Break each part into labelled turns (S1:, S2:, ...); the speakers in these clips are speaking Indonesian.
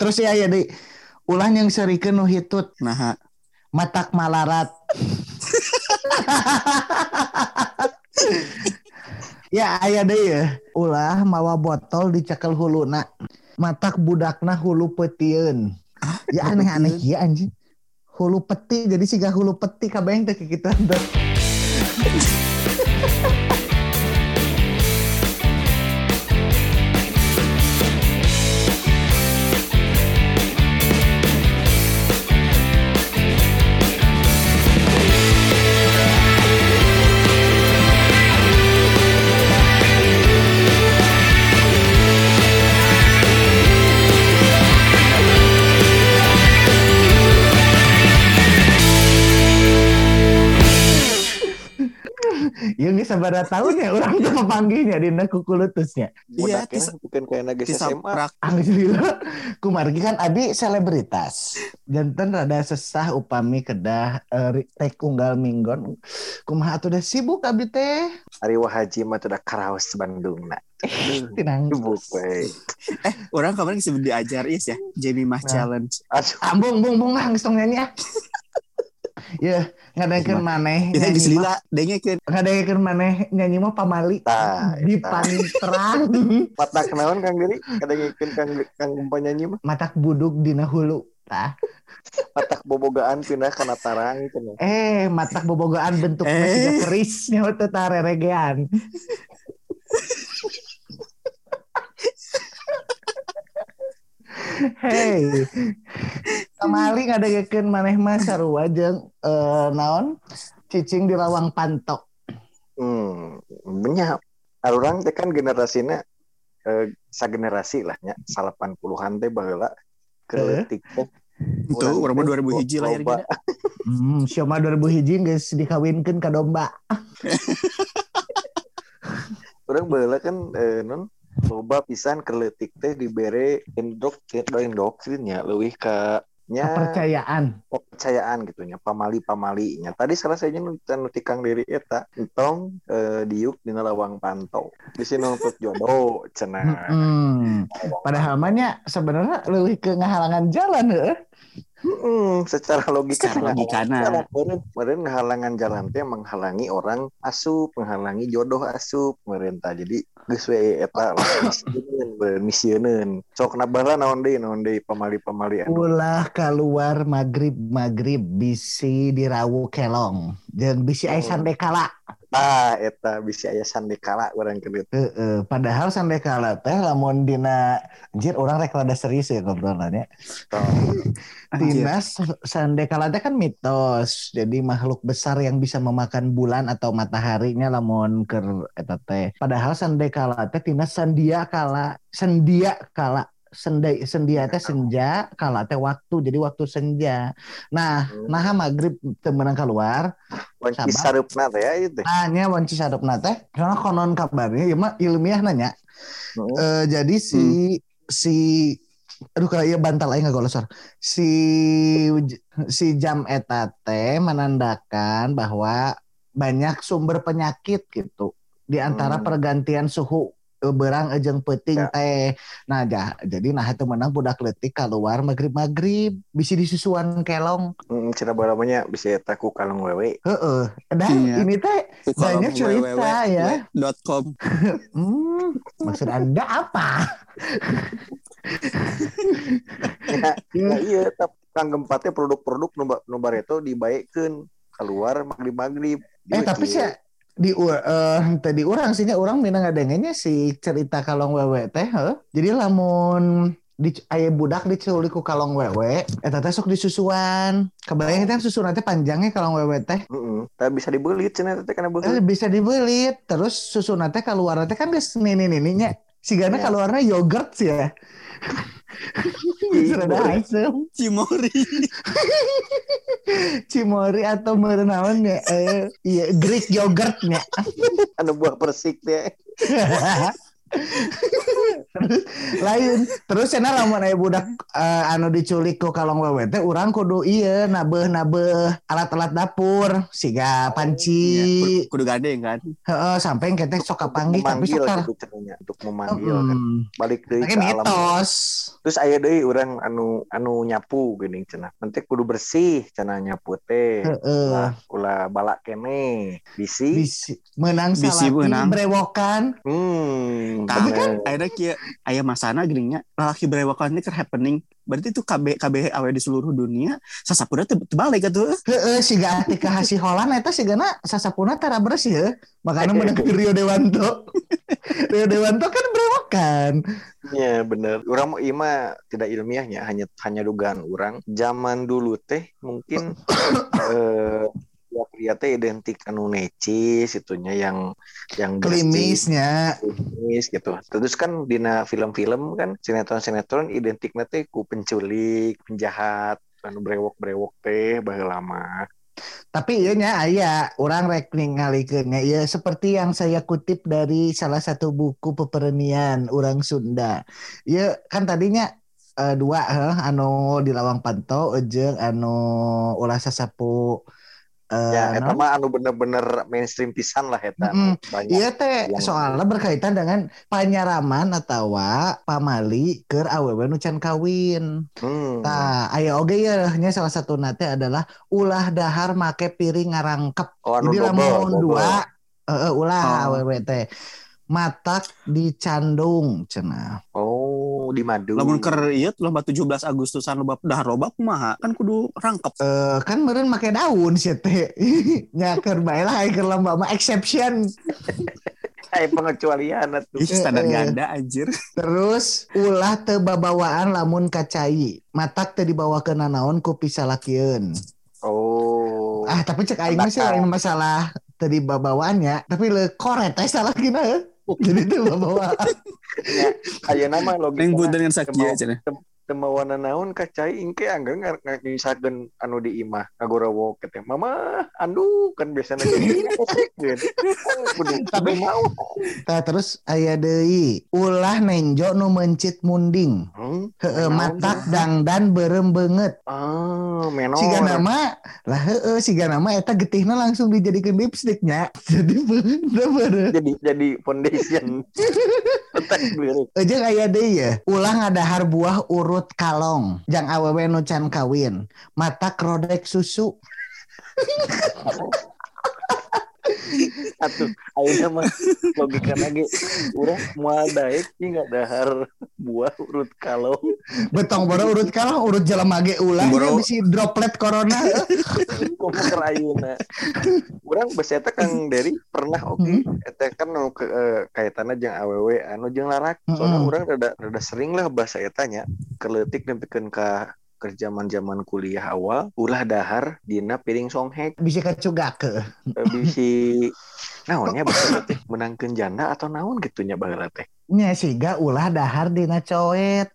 S1: terus ya ya deh ulah yang serikeun nu hitut
S2: Nah,
S1: matak malarat. Ya aya deh ya. Ulah mawa botol dicekel huluna matak budakna hulu petieun ya aneh-aneh. ya anjing. Hulu peti jadi siga hulu peti kabeh teh kitu Sabaraha tahun ya urang teh memanggihnya dina kukulutusnya.
S2: Iya, tis-
S3: bukan kayak naga SMA.
S1: Alhamdulillah kumargi kan abi selebritas. Janten rada sesah upami kedah eh, teh unggal minggon. Kumaha atuh da sibuk abi teh.
S3: Ari Wahaji mah tuh udah karaos Bandung nak.
S1: Tinang.
S3: Sibuk we.
S2: Orang kemarin sebelum diajar is ya, Jamie Mah
S1: Nah.
S2: Challenge.
S3: Aduh,
S1: Ah, bung bung tong nyanyi ah. Ya, ngadakeun maneh. Nyanyi
S2: di
S1: mah-
S2: selila, dengnya kan
S1: Ngadakeun maneh nyanyi mah pamali.
S3: tah.
S1: Di
S3: eta.
S1: pantrang.
S3: Mata kenaon Kang? Kadang ngikeun Kang Kang penyanyi mah.
S1: Matak buduk dina hulu. Tah.
S3: Matak bobogaan pindah kana tarang nih.
S1: Eh, matak bobogaan bentuk
S2: Eh.
S1: keris nyawa teh tareregean. Hey, kamali ngadegekeun maneh mah sarua jeung eh, naon cicing di lawang pantok.
S3: Hmm, banyak. Orang teh kan generasinya eh, sagenerasi lah nya 80-an teh baheula keletik teh.
S2: itu orang mah 2000 hiji lahir
S3: loba.
S2: gini.
S1: Hmm, sioma 2000 hiji geus dikawinkeun ka domba.
S3: Orang baheula kan eh, non loba pisan keletik teh dibere endok endoktrin ya leuwih ka nya
S1: Kepercayaan.
S3: kepercayaan gitu nya pamali pamalinya tadi salah saya nu nu tikang diri eta entong eh, diuk dina lawang pantau di sini nuntut jodoh cenah
S1: Hmm. Padahal mah nya sebenarnya leuwih ke ngahalangan jalan heuh.
S3: Mm, secara logika
S2: Secara logikana.
S3: meren meren halangan jalan teh menghalangi orang asup menghalangi jodoh asup merentah jadi geus we eta misieun sok nabala naon deui naon deui pamali-pamali anu
S1: Ulah keluar maghrib maghrib bisi dirawu kelong dan bisi
S3: Oh.
S1: sandekala.
S3: Ah eta bisi aya sandekala urang keur
S1: Heeh, padahal sandekala teh lamun dina anjir orang rek rada serius ya ngobrolannya. Dina sandekala teh kan mitos. Jadi makhluk besar yang bisa memakan bulan atau mataharinya lamun keur eta teh. Padahal sandekala teh tina sandia kala, sendia kala Senda, sendia teh senja, kala teh waktu, jadi waktu senja. Nah,
S3: Hmm.
S1: nah maghrib temenang keluar,
S3: Wanci
S1: Sabar.
S3: sarupna teh ya itu
S1: Hanya wanci sadapna teh karena konon kabarnya ya mah ilmiah nanya
S3: Heeh.
S1: Eh, jadi si si aduh kayak bantal aja nggak golosor si si jam eta teh menandakan bahwa banyak sumber penyakit gitu di antara
S3: Hmm.
S1: pergantian suhu berang ejeng peting
S3: Ya.
S1: teh nah ja- jadi nah itu menang budak letik keluar maghrib maghrib bisa disusuan kelong
S3: Hmm, cina balamanya bisa eta ku kalung wewe
S1: Heeh. dan
S2: Iya.
S1: ini teh Banyak cerita, ya.
S2: Dot com.
S1: Hmm, maksud Anda apa?
S3: ya, ya iya tapi kang gempa teh produk-produk nu ba- nu bareto dibaekeun keluar maghrib-maghrib
S1: Eh tapi sih di ur- eh tadi orang sih orang mina ngadengenya si cerita kalong wewe teh. Jadi lamun di aya budak diculik ku kalong wewe eta teh sok disusuan. Kebayang teh susu nanti panjangnya kalong wewe teh
S3: Heeh. Tapi bisa dibeli cenah teh kana
S1: eh, bisa dibeli terus susu nanti keluar teh kan geus nini-nininya. Sigana
S3: Iya.
S1: keluarnya yogurt sih ya. Geus rada asem.
S2: Cimori.
S1: Cimori atau merenawan ya eh, iya Greek yogurtnya
S3: Anu buah persik teh.
S1: terus lain. Terus cenah lamun aya budak eh, anu diculik ku kalong wewe teh urang kudu ieu nabeh nabeh alat-alat dapur siga panci.
S2: Iya, kudu, gandeng kan.
S1: heeh sampai keteh sok kapanggih tapi sok
S3: gitu untuk memanggil kan.
S1: Hmm.
S3: balik deui ke alam.
S1: mitos.
S3: Terus aya deui urang anu anu nyapu geuning cenah nanti kudu bersih cenah nyapu teh.
S1: Heeh.
S3: Ulah, ulah balak kene. Bisi.
S1: Bisi menang
S2: Bisi menang.
S1: brewokan.
S3: Hmm
S2: Tapi kan akhirnya kia aya masana geuning nya lalaki berewokan ini keur happening. Berarti itu KB KB awe di seluruh dunia teu balik atuh.
S1: heeh siga atika hasiholan eta sigana sasapuna tara bersih heuh makanya menang ke Rio Dewanto Rio Dewanto kan brewokan
S3: Iya bener. Orang mau ima tidak ilmiahnya hanya hanya dugaan orang. Zaman dulu teh mungkin eh pria teh identik anu necis itunya yang yang bersih,
S1: klimisnya
S3: klimis gitu. Terus kan dina film-film kan sinetron-sinetron identiknya teh ku penculik, penjahat, anu brewok-brewok teh baheula lama.
S1: Tapi iya nya aya orang rek ningalikeunnya ya seperti yang saya kutip dari salah satu buku peperenian orang Sunda. Ya kan tadinya eh, dua heh, anu di Lawang Panto jeung anu ulah sasapu eh,
S3: Ya, eta
S1: naon?
S3: mah anu bener-bener mainstream pisan lah eta. Banyak.
S1: Iya teh
S3: yang-
S1: soalnya berkaitan dengan panyaraman atau pamali ke awewe nu can kawin.
S3: Hmm.
S1: Nah, aya oge ya nya salah satu nate adalah ulah dahar make piring ngarangkep.
S3: Oh, anu
S1: Jadi lamun dua heeh ulah
S2: Oh.
S1: awewe teh matak dicandung cenah.
S3: Oh, di madu.
S2: Lamun keur ieu lomba 17 Agustusan lomba dahar loba kumaha? Kan kudu rangkep.
S1: Eh kan meureun make daun sih teh. Nya keur bae lah keur lomba mah exception.
S3: Hai pengecualian atuh.
S2: Ih, standar
S1: Eh, eh.
S2: ganda anjir.
S1: Terus ulah teu babawaan lamun kacai. Matak teu dibawa ke nanaon ku pisalakieun.
S3: Oh.
S1: Ah, tapi cek aing mah masalah tadi babawaannya, tapi le koret teh salah kina. Jadi itu babawaan.
S3: Aya nama logika.
S2: Neng buat dengan
S3: Kemau-
S2: cenah.
S3: Temawana naon kacai ingke angga ngisakeun anu di imah ngagorowo teh. Mama, andu kan biasanya kudu mau.
S1: Tah terus aya deui, ulah nenjo nu mencit munding.
S3: Hmm?
S1: Heeh, matak dangdan berem banget.
S3: Ah, menor.
S1: Siga nama lah heeh siga nama eta getihna langsung dijadikan lipstiknya. Jadi
S3: jadi jadi foundation.
S1: Ejeng aya deui ya, ulah ngadahar buah urut kalong, jang awewe nu can kawin, mata krodek susu.
S3: Atuh, ayeuna mah logika lagi urang moal daek nggak dahar buah urut kalong.
S1: Betong boro urut kalong, urut jelema ge ulah bisi droplet corona.
S3: Kumpul ayeuna. Urang bes eta Kang Dery pernah oke eta kan nu ke, eh, kaitanna jeung awewe anu jeung larak. Soalnya
S1: Mm-mm.
S3: urang rada rada sering lah bahasa eta nya keleutik nempikeun ka ke zaman-zaman kuliah awal ulah dahar dina piring songhek
S1: Bisa kecugake.
S3: Eh, bisi naonnya bahasa teh menangkeun janda atau naon gitunya baheula teh.
S1: Nya siga ulah dahar dina coet.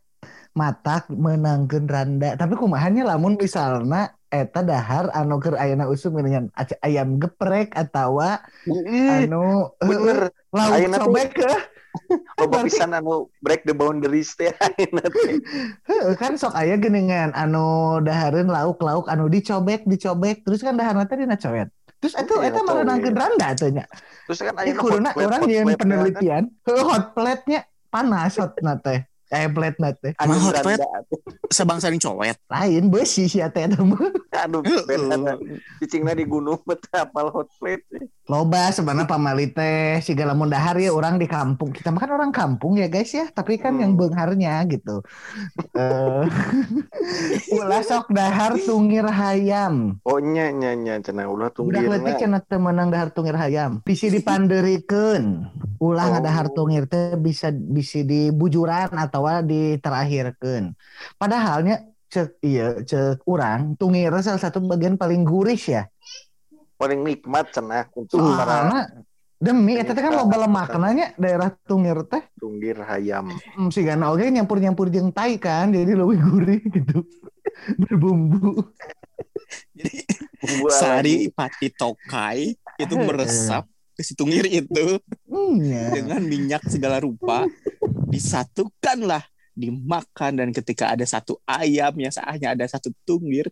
S1: Matak menangkeun randa. Tapi kumahannya lamun misalna eta dahar anu keur ayeuna usum dengan ayam geprek
S3: Ih,
S1: anu
S3: bener
S1: lauk cobek eh.
S3: loba pisan anu break the boundaries teh
S1: kan sok aya geuningan anu dahareun lauk-lauk anu dicobek dicobek terus kan daharna teh dina coet. Terus eta
S3: Iya,
S1: eta
S3: coet.
S1: merenangkeun randa teh nya.
S3: Terus kan hot plate,
S1: urang
S3: hot plate,
S1: penelitian. Hot plate-nya panas hotna teh. Eh plate-na teh.
S3: kan. Anu
S2: Mah hot
S3: randa
S2: Sabangsa ning cowet.
S1: Lain beusi sia teh eta mah.
S3: aduh cicingna di gunung betul apal hot plate
S1: Loba sebenarnya pamali teh siga lamun dahar ya orang di kampung. Kita mah kan orang kampung ya guys ya, tapi kan
S3: Hmm.
S1: yang beungharnya gitu. Eh ulah sok dahar tungir hayam.
S3: oh nya nya nya cenah ulah
S1: Budak leutik
S3: tunggirna
S1: cenah teu meunang dahar tungir hayam. Bisi dipandeurikeun. Ulah
S3: Oh.
S1: ngadahar tungir teh bisa bisi dibujuran atau diterakhirkeun. Padahalnya cek iya cek urang tungir salah satu bagian paling gurih ya.
S3: paling nikmat cenah untuk
S1: Uh,
S3: para
S1: demi eta teh kan
S3: Penyuka.
S1: loba lemaknanya daerah tungir teh.
S3: Tunggir hayam.
S1: Hmm, si Gana oge nyampur-nyampur jeung tai kan jadi lebih gurih gitu. Berbumbu.
S3: Bumbu
S2: Sari pati tokai itu meresap ke si tungir itu.
S1: Iya.
S2: dengan minyak segala rupa disatukanlah dimakan dan ketika ada satu ayam yang seahnya ada satu tunggir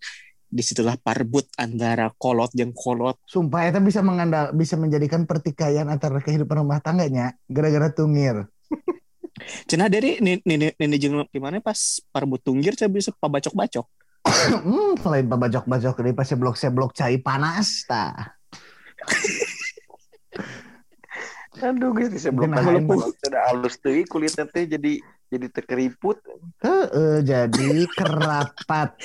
S2: di situlah parbut antara kolot yang kolot
S1: Sumpah itu bisa mengandal bisa menjadikan pertikaian antara kehidupan rumah tangganya gara-gara tungir.
S2: Cina dari nenek nenek jeung gimana pas parbut tunggir saya bisa pabacok-bacok
S1: hmm, lain pabajok-bajok di pas seblok seblok cai panas ta.
S3: Aduh guys, sebelum
S1: Mungkin
S3: makan
S1: aing-
S3: sudah halus tuh kulitnya teh jadi jadi terkeriput.
S1: Heeh, jadi kerapat.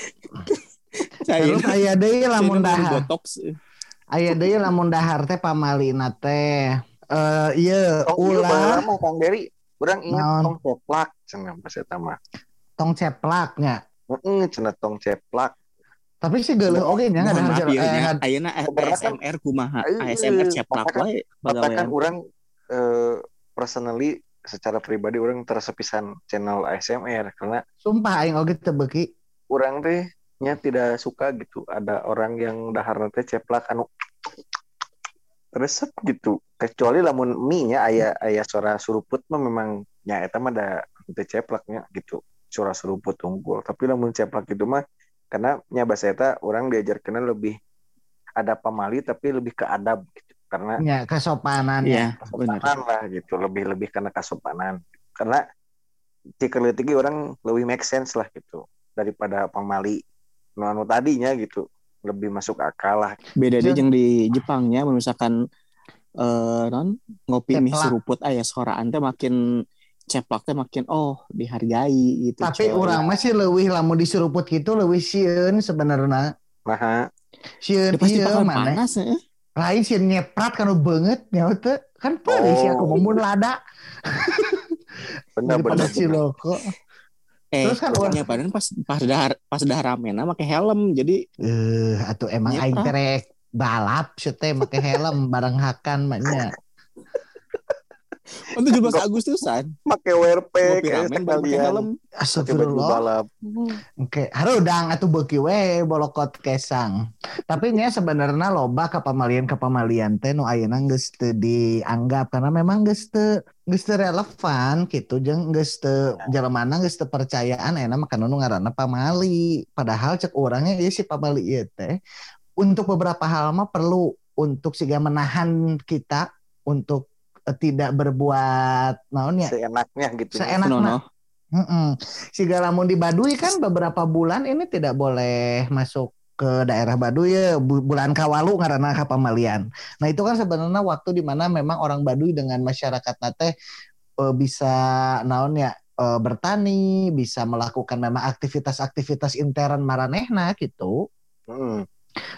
S2: saya
S1: Terus aya deui lamun dahar.
S2: botox
S1: Aya deui lamun dahar teh pamalina teh. Eh ieu
S3: Tong ieu
S1: ulah
S3: mah Kang Dery, urang ingat tong ceplak cenah pas eta mah.
S1: tong ceplaknya.
S3: Heeh, cenah tong ceplak.
S1: Tapi si geuleuh oge nya ada
S2: ya,
S1: eh,
S2: nya.
S1: had-
S2: Ayeuna ASMR kumaha
S3: Eh,
S2: ASMR ceplak
S3: katakan-
S2: wae
S3: Katakan
S2: bagawean
S3: eh, personally secara pribadi orang tersepisan channel ASMR karena
S1: sumpah aing oge teu beuki.
S3: orang teh nya tidak suka gitu. Ada orang yang dahar teh ceplak anu resep gitu. Kecuali lamun mie nya aya aya suara suruput mah memang nya eta mah ada teu ceplaknya gitu. Suara suruput unggul. Tapi lamun ceplak gitu mah karena nya bahasa eta orang diajarkan lebih ada pamali tapi lebih ke adab gitu karena
S1: Nya kesopanan
S2: Iya, benar.
S3: kesopanan lah gitu. Lebih lebih karena kesopanan. Karena jika letih orang lebih make sense lah gitu. Daripada pamali nu anu tadinya gitu. Lebih masuk akal lah.
S2: Beda deh
S1: Jeung-
S2: yang di Jepangnya misalkan eh non ngopi mie seruput aya soraan teh makin ceplak teh makin oh dihargai gitu
S1: Tapi
S2: coy.
S1: orang masih leuwih lamun diseruput gitu leuwih sieun sebenarnya.
S3: nah
S1: Sieun
S2: Dia pasti
S1: ieu
S2: bakal
S1: mana?
S2: panas ya
S1: Lain sieun nyeprat kanu beungeut nya teu. Kan peulih sih aku mun lada
S3: benar
S1: daripada
S3: benar
S1: ciloko.
S2: eh
S1: Terus kan orang-
S2: orangnya padahal pas pas dahar pas ramena make helm jadi
S1: Eh, atuh emang
S2: Nyeprat.
S1: aing balap sih teh make helm bareng hakan maknya.
S2: Untuk 17 Agustusan
S3: pakai WRP
S2: ngopi
S3: kayak
S2: helm
S3: pakai baju
S1: Astagfirullah.
S3: balap
S1: Oke, harudang atuh beuki we bolokot kesang. Tapi nya sebenarnya loba kapamalian kapamalian teh nu ayeuna geus teu dianggap karena memang geus teu geus teu relevan gitu jeung geus teu jelemana geus teu percayaan enak makan nu ngaranna pamali. Padahal cek orangnya ieu si pamali ieu teh untuk beberapa hal mah perlu untuk siga menahan kita untuk tidak berbuat naon ya
S3: seenaknya gitu
S1: Seenak-
S2: no, no.
S1: Mm-mm. Si Galamun di Baduy kan beberapa bulan ini tidak boleh masuk ke daerah Baduy ya bu- bulan Kawalu karena kapamalian. Nah itu kan sebenarnya waktu di mana memang orang Baduy dengan masyarakat nate eh, bisa naon ya eh, bertani, bisa melakukan memang aktivitas-aktivitas intern maranehna gitu
S3: Hmm.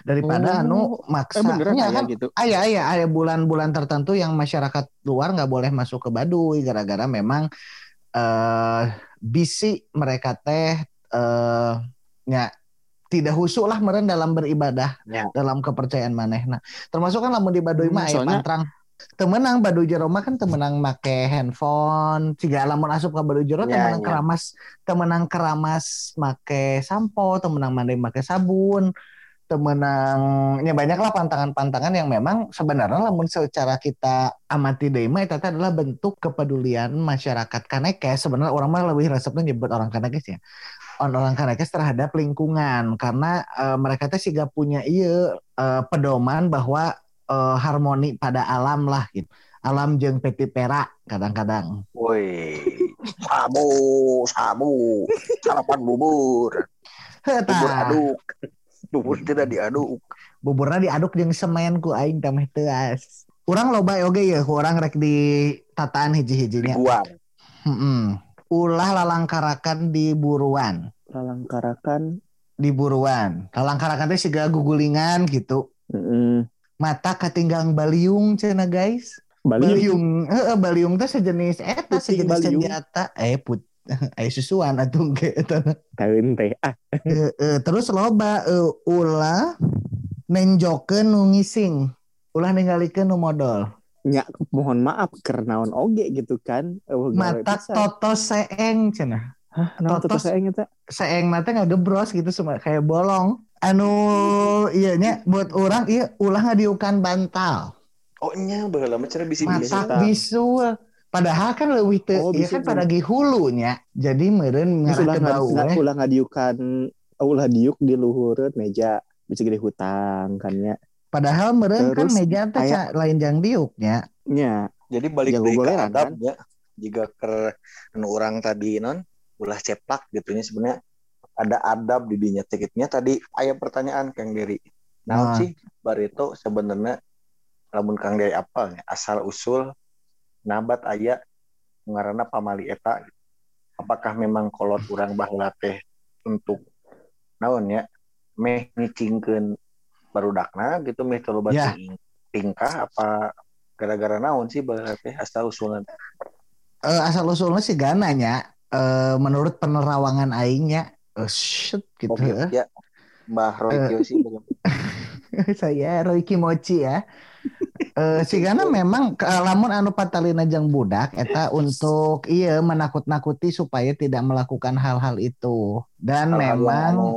S1: Daripada
S2: Oh,
S1: anu
S2: eh
S1: maksanya
S2: aya
S1: kan?
S2: gitu?
S1: Aya, aya, ada bulan-bulan tertentu yang masyarakat luar nggak boleh masuk ke Baduy gara-gara memang eh bisi mereka teh eh nya tidak husu lah meren dalam beribadah
S3: Ya.
S1: dalam kepercayaan manehna. Termasuk kan lamun di Baduy
S2: Hmm,
S1: mah aya
S2: soalnya-
S1: pantrang. Temenang Baduy jero mah kan temenang make handphone ciga lamun asup ke Baduy jero
S3: Ya,
S1: temenang
S3: ya.
S1: keramas temenang keramas make sampo temenang mandi make sabun temenangnya banyak lah pantangan-pantangan yang memang sebenarnya lamun secara kita amati eta teh adalah bentuk kepedulian masyarakat kanekes. Sebenarnya orang mah lebih resepnya nyebut orang kanekes ya. Orang kanekes terhadap lingkungan. Karena eh, mereka teh siga punya iya eh, pedoman bahwa eh, harmoni pada alam lah gitu. Alam jeung peti pera kadang-kadang.
S3: Woi, sabu, sabu, sarapan bubur, bubur aduk, bubur tidak diaduk.
S1: buburna diaduk jeung semen ku aing teh meh teuas. Urang loba oge ya, ku urang rek di tataan hiji-hijinya. Heeh. Ulah lalangkarakan di buruan,
S2: lalangkarakan
S1: di buruan. Lalangkarakan teh siga gugulingan gitu.
S2: mm,
S1: Mata katinggang baliung cenah guys.
S2: Bali
S1: Baliung, heeh baliung teh sejenis eta sejenis
S2: baliung.
S1: senjata. Eh put Aya susuan ge eta.
S2: tahun teh ah
S1: Heeh, terus loba eh, ulah nenjokeun nu ngising. Ulah ningalikeun nu modal.
S2: nya mohon maaf karena naon oge gitu kan
S1: mata toto seeng cenah
S2: Hah,
S1: totos
S2: saya eta
S1: seeng mata ngegebros gitu semua kayak bolong anu iya nya buat orang iya ulah ngadiukan bantal
S3: Oh nya baheula mah cenah bisi bisi.
S1: Matak bisul. Padahal kan leuwih teu
S2: Oh, bisul
S1: kan pada di hulunya. Jadi
S2: ulah
S1: ngarah ke bau
S2: nggak
S1: we.
S2: ulah ngadiukan ulah diuk di luhureun meja bisa gede hutang kan ya.
S1: Padahal meureun kan
S2: Terus
S1: meja teh lain jang diuknya.
S2: Nya,
S3: Jadi balik ka
S2: goleran,
S3: adab
S2: kan?
S3: ya. Jika ke orang tadi non ulah ceplak gitu nya sebenarnya ada adab di dinya tiketnya tadi aya pertanyaan Kang Dery. Nah,
S1: Ah.
S3: sih barito sebenarnya lamun Kang Dery nya asal usul nabat aya ngaranna pamali eta apakah memang kolot urang baheula teh untuk naon ya meh ngicingkeun barudakna gitu meh
S1: Ya.
S3: ting- tingkah apa gara-gara naon sih baheula teh asal usulan
S1: Eh, asal usulnya sih gananya eh, menurut penerawangan aingnya eh, shit gitu
S3: Oke, ya. Mbah Roy. Kiyoshi
S1: saya Roy Kimochi ya Eh sigana memang lamun anu patalina jeung budak eta untuk iya menakut-nakuti supaya tidak melakukan hal-hal itu. Dan memang
S3: anu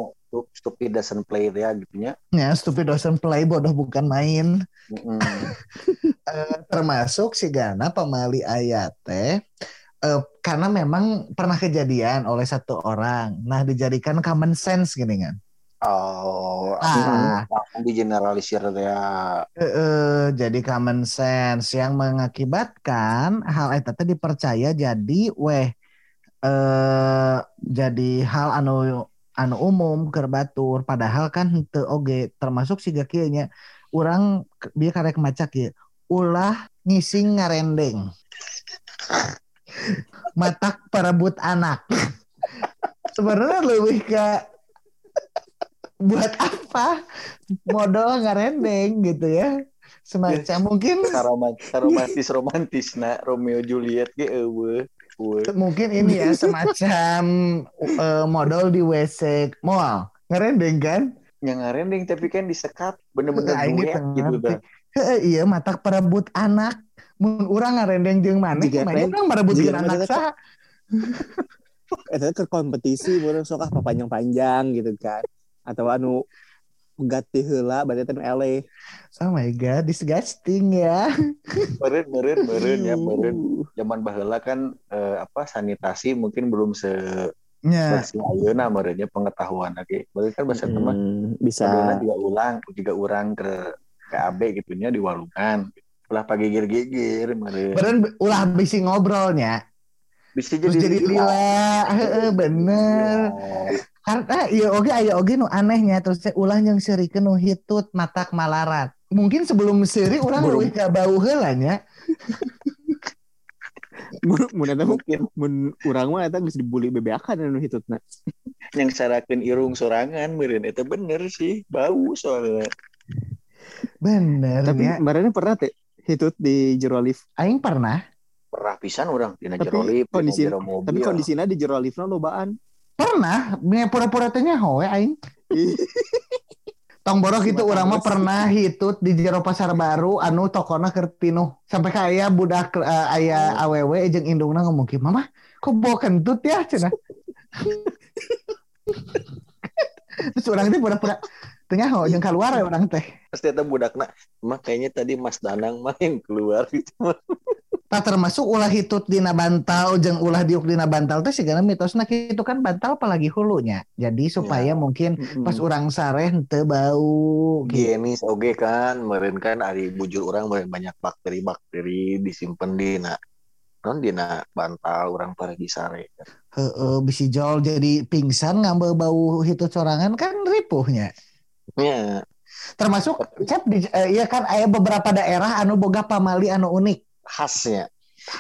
S3: stupid doesn't play ya gitu nya.
S1: ya stupid doesn't play bodoh bukan main.
S3: Mm-mm.
S1: Eh, termasuk sigana pamali ayat teh eh, karena memang pernah kejadian oleh satu orang. Nah dijadikan common sense gini kan
S3: Oh,
S1: Ah.
S3: di generalisir ya.
S1: Eh, eh, jadi common sense yang mengakibatkan hal teh dipercaya jadi weh eh jadi hal anu anu umum keur batur padahal kan henteu oge termasuk siga kieu nya urang ke- dia karek maca kieu ulah ngising ngarendeng matak perebut anak sebenarnya lebih ke buat apa modal ngarendeng gitu ya semacam mungkin
S3: Romantis romantis romantis na Romeo Juliet ge eueuh. Eueuh.
S1: mungkin ini ya semacam eh, modal di WC mall ngerendeng kan
S3: Yang ngarendeng tapi kan disekat bener-bener
S1: Nah,
S3: duet gitu
S1: ngerti.
S3: dah.
S1: Heeh, iya matak perebut anak mun urang ngarendeng jeung maneh
S2: lain-
S1: urang merebutkeun anak saha
S2: eta ke kompetisi urang sok ah panjang-panjang gitu kan. Atau anu pegat ti heula berarti teh ele.
S1: oh my god disgusting ya
S3: Meureun meureun meureun ya meureun. Zaman baheula kan eh, apa sanitasi mungkin belum se
S1: nya
S3: bersih ayeuna meureunnya pengetahuan lagi. Berarti kan bahasa teman
S2: Hmm, bisa.
S3: Padahal juga ulang, juga orang ke ke AB gitunya di walungan. Ulah pagigir-gigir, meureun.
S1: beren ulah bisi ngobrolnya
S3: Bisa
S1: terus jadi lila heeh bener karena iya oke aya oge nu anehnya terus ulah yang serikeun nu hitut matak malarat mungkin sebelum seri orang leuwih ka bau heula nya
S2: Mun mun eta mah-
S3: Mungkin
S2: mun urang mah eta geus dibully bebeakan anu hitutna.
S3: yang sarakeun irung sorangan meureun eta bener sih, bau soalnya.
S1: bener
S2: Tapi
S1: ya
S2: kemarin pernah teh hitut di jero lift.
S1: aing pernah
S3: Pernah pisan orang dina
S2: Tapi
S3: jero lift,
S2: kondisi-. Tapi kondisinya di jero liftna lobaan.
S1: Pernah pura-pura teh nya hoe aing. Tong borok itu urang mah pernah hitut di jero pasar baru anu tokona keur pinuh sampai ka aya budak eh, aya awewe jeung indungna ngomong ki mama kok bawa kentut ya cenah? Terus orang teh pura-pura tengah ho jeung keluar ya orang teh.
S3: Pasti eta budakna, mah kayaknya tadi Mas Danang mah yang keluar gitu.
S1: Tak termasuk ulah hitut dina bantal jeung ulah diuk dina bantal teh sigana mitosna kitu kan bantal apalagi hulunya. Jadi supaya mungkin pas urang sareh henteu bau gitu.
S3: Higienis oge kan, meureun kan ari bujur orang meureun banyak bakteri-bakteri disimpen dina non dina bantal orang pergi sare.
S1: Heeh, bisi jol jadi pingsan ngambil bau hitut sorangan kan ripuhnya.
S3: Ya,
S1: termasuk cep di eh, iya kan aya beberapa daerah anu boga pamali anu unik
S3: khasnya.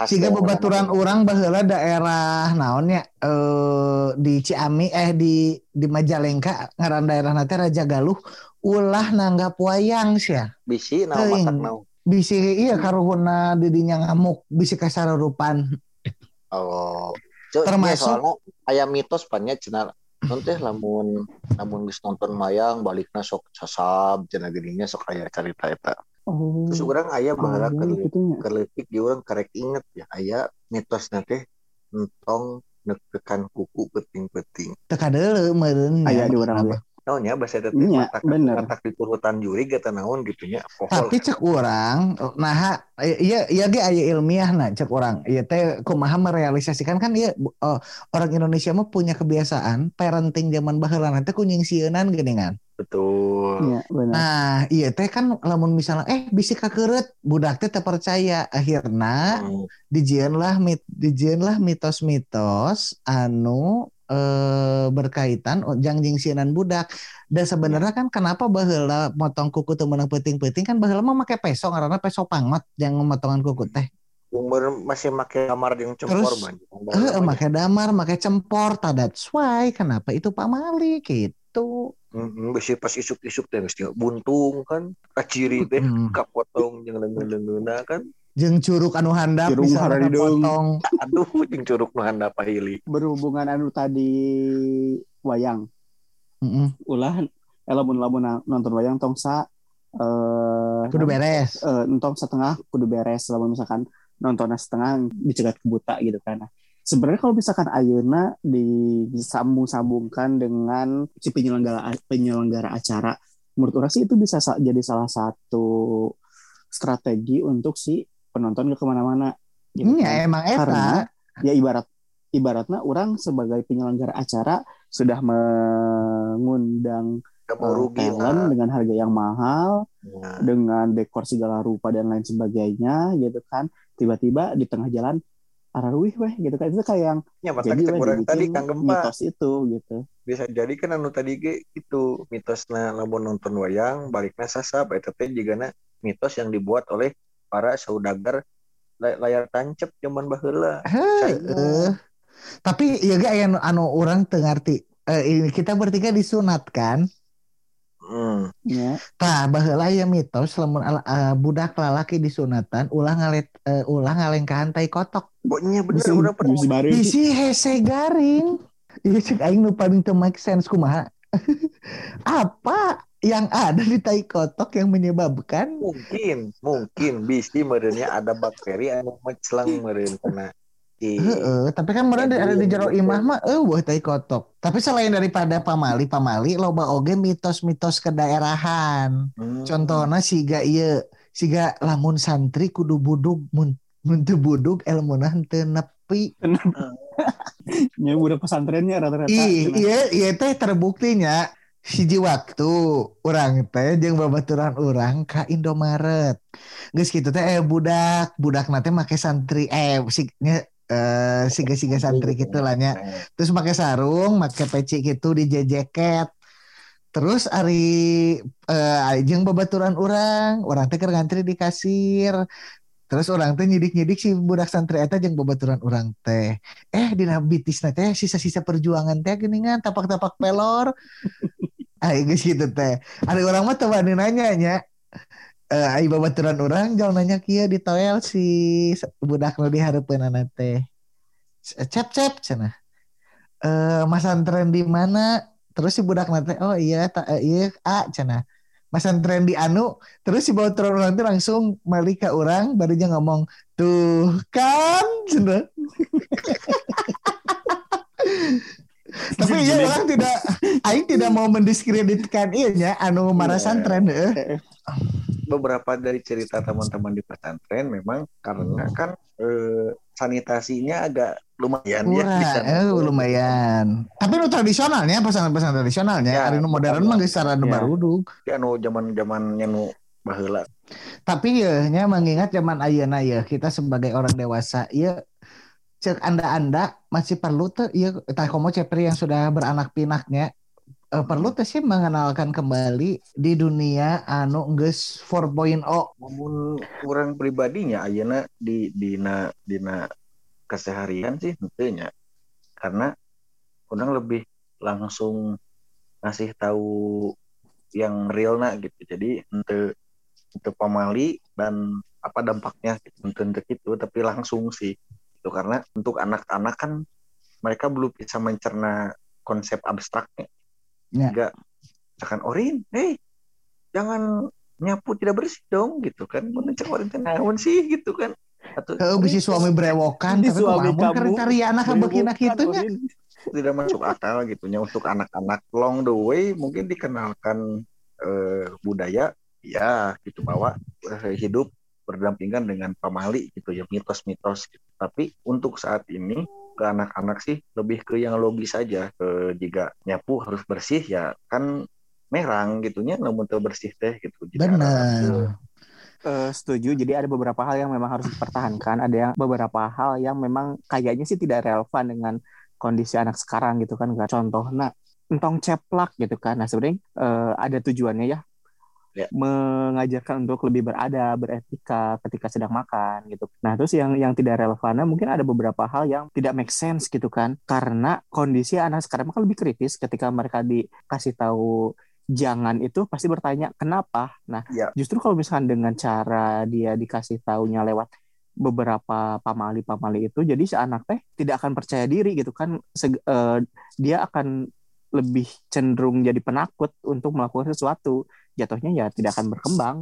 S1: Siga
S3: daerah
S1: bebaturan orang baheula daerah naonnya eh di Ciami eh di di Majalengka ngaran daerah nanti Raja Galuh ulah nanggap wayang sia
S3: bisi naon naon.
S1: bisi iya karuhuna didinya ngamuk bisi kasarurupan
S3: Oh. Cuk,
S1: Termasuk-
S3: ya, soalnya aya mitos pannya cenah non teh lamun lamun geus nonton mayang balikna sok sasab cenah dirinya sok aya carita eta.
S2: Oh.
S3: Terus urang aya baheula keur
S2: gitu nya.
S3: kerletik di orang karek inget ya aya mitos teh entong nekekan kuku peting-peting.
S1: teka deuleu meureun
S2: Aya di urang
S1: Apa?
S3: naonnya bahasa eta teh
S4: Iya,
S3: matak
S4: bener.
S3: matak diturutan juri gata naon gitu nya
S1: Tapi cek orang, nah iya iya ge aya ilmiah nah cek orang. Iya teh kumaha merealisasikan kan iya oh, orang Indonesia mah punya kebiasaan parenting zaman baheula nanti kunying sieunan geuningan.
S3: Betul
S4: Iya, benar.
S1: Nah, iya teh kan lamun misalnya eh bisi kakeureut budak teh teu percaya akhirna
S3: Hmm.
S1: dijieun lah mit dijieun lah mitos-mitos anu eh, berkaitan oh, jangjing sieunan budak. Dan sebenarnya kan kenapa baheula motong kuku teu meunang peuting-peuting kan baheula mah make peso ngaranna peso pangot yang motongan kuku teh.
S3: umur masih make kamar yang cempor
S1: Terus,
S3: man
S1: Heeh, make damar, make cempor, tah that's why kenapa itu pamali gitu.
S3: Heeh, bisi pas isuk-isuk teh geus buntung kan kaciri teh
S1: Mm.
S3: kapotong jeung leungeun-leungeunna kan
S1: Jeung curug anu handap
S4: Curug
S1: bisa potong.
S3: aduh jeung curug nu handap pahili
S4: Berhubungan anu tadi wayang.
S1: Heeh.
S4: Ulah lamun-lamun nonton wayang tong sa eh
S1: Kudu beres.
S4: eh, entong setengah kudu beres lamun misalkan nontonnya setengah dicegat ke buta gitu kan. Nah, sebenarnya kalau misalkan ayeuna disambung-sambungkan dengan si penyelenggara penyelenggara acara, menurut orang sih itu bisa sa- jadi salah satu strategi untuk si penonton ke ke mana-mana. Gitu
S1: Iya
S4: kan.
S1: emang eta.
S4: Karena ya ibarat ibaratnya orang sebagai penyelenggara acara sudah mengundang eh,
S3: rugi
S4: talent
S3: lah.
S4: dengan harga yang mahal
S3: Nah,
S4: dengan dekor segala rupa dan lain sebagainya gitu kan tiba-tiba di tengah jalan araruih weh gitu kan itu kayak yang
S3: ya
S4: jadi
S3: cek
S4: weh
S3: tadi Kang Gempa
S4: mitos itu gitu
S3: bisa jadi kan anu tadi ge itu mitosna lamun nonton wayang balikna sasab eta teh jigana mitos yang dibuat oleh para saudagar lay- layar tancep zaman baheula
S1: Heeh. Tapi ya gak anu, anu orang teu ngarti. Ini kita bertiga disunat kan?
S3: Hmm.
S4: ya
S1: Tah baheula aya mitos lamun ala- eh, budak lalaki disunatan ulah ngalet eh, ulah ngalengkahan tai kotok.
S3: pokoknya bener
S4: bisa
S3: udah pernah
S4: bareng
S1: Bisi hese garing. Iya cek aing nu paling teu make sense kumaha. Apa yang ada di tai kotok yang menyebabkan
S3: mungkin mungkin bisi merenya ada bakteri anu meclang meren kena si
S1: Heeh, tapi kan meureun
S3: Ya,
S1: ada di
S3: belum,
S1: jero
S3: gitu.
S1: imah mah eueuh tai kotok. Tapi selain daripada pamali, pamali loba oge mitos-mitos kedaerahan.
S3: Hmm.
S1: Contohnya siga ieu, siga lamun santri kudu budug mun mun teu budug elmunah teu nepi.
S4: ya udah pesantrennya rata-rata
S1: iya iya teh terbuktinya hiji waktu orang teh jeung babaturan orang ka Indomaret. Geus kitu teh eh budak, budak teh make santri eh si eh siga-siga santri gitu lah nya. Terus pakai sarung, pakai peci gitu di jeket. Terus ari eh jeung babaturan orang, orang teh keur ngantri di kasir. Terus orang teh nyidik-nyidik si budak santri eta jeung babaturan orang teh. Eh dina bitisna teh sisa-sisa perjuangan teh geuningan tapak-tapak pelor. Ah geus gitu teh. Ari orang mah teu nanya nya. Eh ai babaturan orang jauh nanya kieu di toel si budak nu dihareupeunana teh. Cep cep cenah. Eh mas antren di mana? Terus si budak nate, oh iya, ta, eh, iya, A, cenah. Mas antren di anu, terus si babaturan orang teh langsung balik ke orang, barunya ngomong, tuh kan, cenah. Tapi iya orang tidak, Aing tidak mau mendiskreditkan iya anu marah
S3: Iya.
S1: santren eh.
S3: Beberapa dari cerita teman-teman di pesantren memang karena kan eh, sanitasinya agak lumayan ya di
S1: Murah,
S3: sana.
S1: eh, lumayan. Tapi nu tradisionalnya, pesan-pesan tradisionalnya,
S3: Ya,
S1: hari nu modern mah geus sarana
S4: Ya.
S1: barudug.
S3: Ya, anu zaman-zamannya nu baheula.
S1: Tapi ya, nya mengingat zaman ayeuna ya, kita sebagai orang dewasa, ya cek anda-anda masih perlu tuh, ya tah komo cepri yang sudah beranak pinaknya, eh, perlu tuh sih mengenalkan kembali di dunia anu geus 4.0.
S3: Namun orang pribadinya ayeuna di dina dina keseharian sih tentunya karena orang lebih langsung ngasih tahu yang real gitu. Jadi untuk untuk pamali dan apa dampaknya gitu. Untuk itu tapi langsung sih itu karena untuk anak-anak kan mereka belum bisa mencerna konsep abstraknya
S1: Ya.
S3: enggak misalkan orin hey jangan nyapu tidak bersih dong gitu kan mana cek orin naon sih gitu kan atau
S1: bisi suami brewokan,
S4: Di
S1: tapi
S4: suami kamu
S1: kriteria anak
S4: Berewokan,
S1: beukina kitu nya.
S4: Orin.
S3: tidak masuk akal gitunya untuk anak-anak long the way mungkin dikenalkan eh, budaya ya gitu bahwa eh, hidup berdampingan dengan pamali gitu ya mitos-mitos gitu. tapi untuk saat ini ke anak-anak sih lebih ke yang logis saja ke jika nyapu harus bersih ya kan merang gitunya namun bersih teh gitu
S1: Benar.
S2: Eh, setuju. Jadi ada beberapa hal yang memang harus dipertahankan. Ada yang beberapa hal yang memang kayaknya sih tidak relevan dengan kondisi anak sekarang gitu kan. Nggak contoh, nah entong ceplak gitu kan. Nah sebenarnya eh, ada tujuannya ya.
S3: Ya.
S2: mengajarkan untuk lebih berada, beretika ketika sedang makan gitu. Nah, terus yang yang tidak relevan mungkin ada beberapa hal yang tidak make sense gitu kan. Karena kondisi anak sekarang kan lebih kritis ketika mereka dikasih tahu jangan itu pasti bertanya kenapa. Nah,
S3: Ya.
S2: justru kalau misalkan dengan cara dia dikasih taunya lewat beberapa pamali-pamali itu jadi si anak teh tidak akan percaya diri gitu kan Seg- eh, dia akan lebih cenderung jadi penakut untuk melakukan sesuatu jatuhnya ya tidak akan berkembang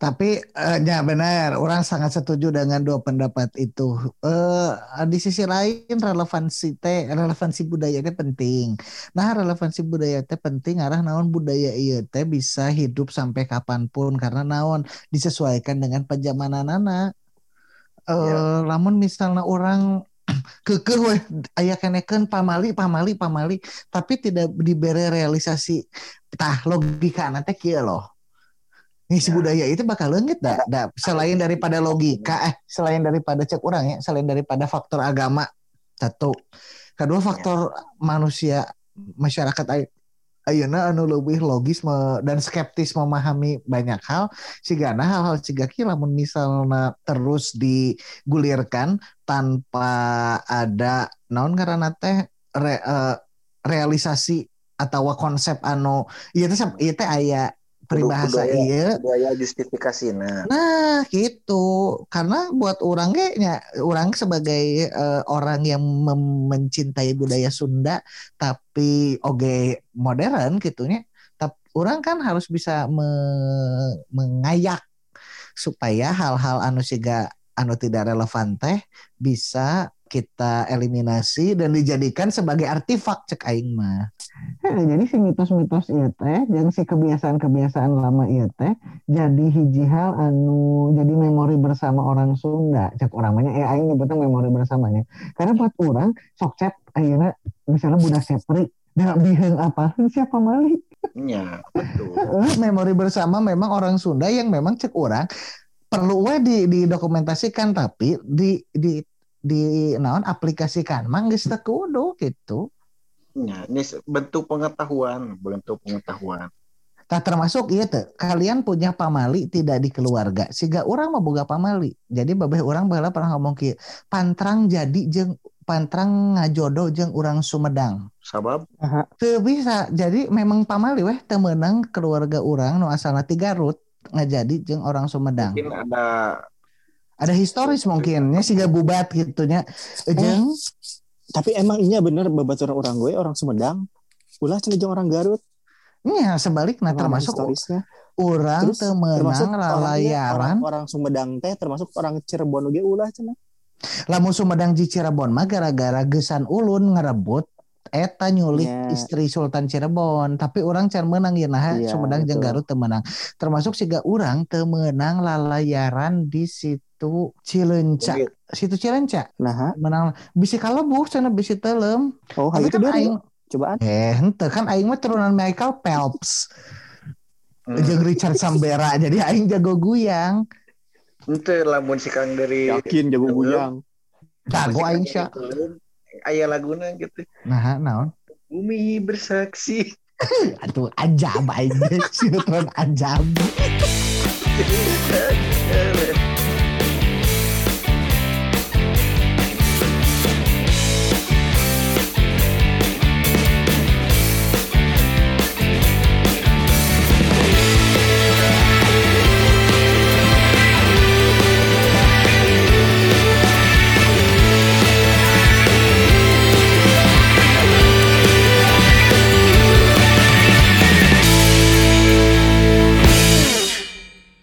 S1: Tapi eh, ya benar, orang sangat setuju dengan dua pendapat itu. Eh di sisi lain relevansi teh relevansi budaya teh penting. Nah, relevansi budaya teh penting arah naon budaya ieu teh bisa hidup sampai kapan pun karena naon disesuaikan dengan penjamananana. Eh
S3: Ya.
S1: lamun misalnya orang kekeh weh aya kenekeun pamali pamali pamali tapi tidak diberi realisasi tah logika teh kieu loh. Nih si
S3: Ya.
S1: budaya itu bakal leungit dah, dah. Selain daripada logika, eh selain daripada cek orang ya, selain daripada faktor agama satu, kedua faktor manusia masyarakat ayeuna anu lebih logis me- dan skeptis memahami banyak hal sigana hal-hal siga kieu lamun misalnya terus digulirkan tanpa ada naon karena teh re- eh, realisasi atau konsep anu ieu teh ieu teh aya peribahasa iya
S3: budaya justifikasi nah
S1: Nah, gitu. Karena buat orang kayaknya orang sebagai eh, orang yang mencintai budaya Sunda tapi oge modern gitunya. Tapi orang kan harus bisa me- mengayak supaya hal-hal anu siga anu tidak relevan teh bisa kita eliminasi dan dijadikan sebagai artefak cek aing mah. jadi si mitos-mitos ieu teh jeung si kebiasaan-kebiasaan lama ieu teh jadi hiji hal anu jadi memori bersama orang Sunda. Cek orang banyak eh aing nyebutnya memori bersamanya. Karena buat orang sok cep ayeuna misalnya budak sepri da biheung apa siapa mali
S3: ya betul.
S1: Eh, memori bersama memang orang Sunda yang memang cek orang perlu we di didokumentasikan tapi di di di naon aplikasikan. Mang geus teu kudu gitu.
S3: Ya ini bentuk pengetahuan bentuk pengetahuan.
S1: Tak termasuk iya teh kalian punya pamali tidak di keluarga. Siga orang mah boga pamali. Jadi babeh orang baheula pernah ngomong kieu pantrang jadi jeung pantrang ngajodo jeung urang Sumedang.
S3: Sabab?
S1: Teu bisa. Jadi memang pamali weh teu meunang keluarga orang nu asalna ti Garut ngajadi jeung orang Sumedang.
S3: Mungkin ada
S1: ada historis mungkinnya siga bubat gitunya jeung
S2: tapi emang iya bener babaturan orang gue orang Sumedang. Ulah cenah jeung orang Garut.
S1: Nya sebaliknya termasuk
S2: historisnya.
S1: orang
S2: Terus, termasuk
S1: lalayaran
S2: orang, orang Sumedang teh termasuk orang Cirebon oge ulah cenah.
S1: Lamun Sumedang di Cirebon mah gara-gara gesan ulun ngarebut eta nyulik
S2: Ya.
S1: istri Sultan Cirebon tapi orang can menang ya nah
S2: Iya,
S1: Sumedang jeung. Garut teu meunang termasuk siga urang teu meunang lalayaran di situ Cileunca.
S3: Bukit.
S1: situ Cileunca?
S2: Nah
S1: menang. Bisi kalebuh cenah bisi telem.
S2: Oh
S1: tapi kan aing
S2: cobaan?
S1: Eh henteu kan aing mah turunan Michael Phelps.
S3: Hmm,
S1: jeung Richard Sambera jadi aing jago guyang.
S3: Ente lamun si Kang dari
S2: yakin jago guyang.
S1: Jago aing sya
S3: ayah laguna gitu.
S1: Nah naon?
S3: Bumi bersaksi.
S1: Atuh ajab aja. Sinetron ajab.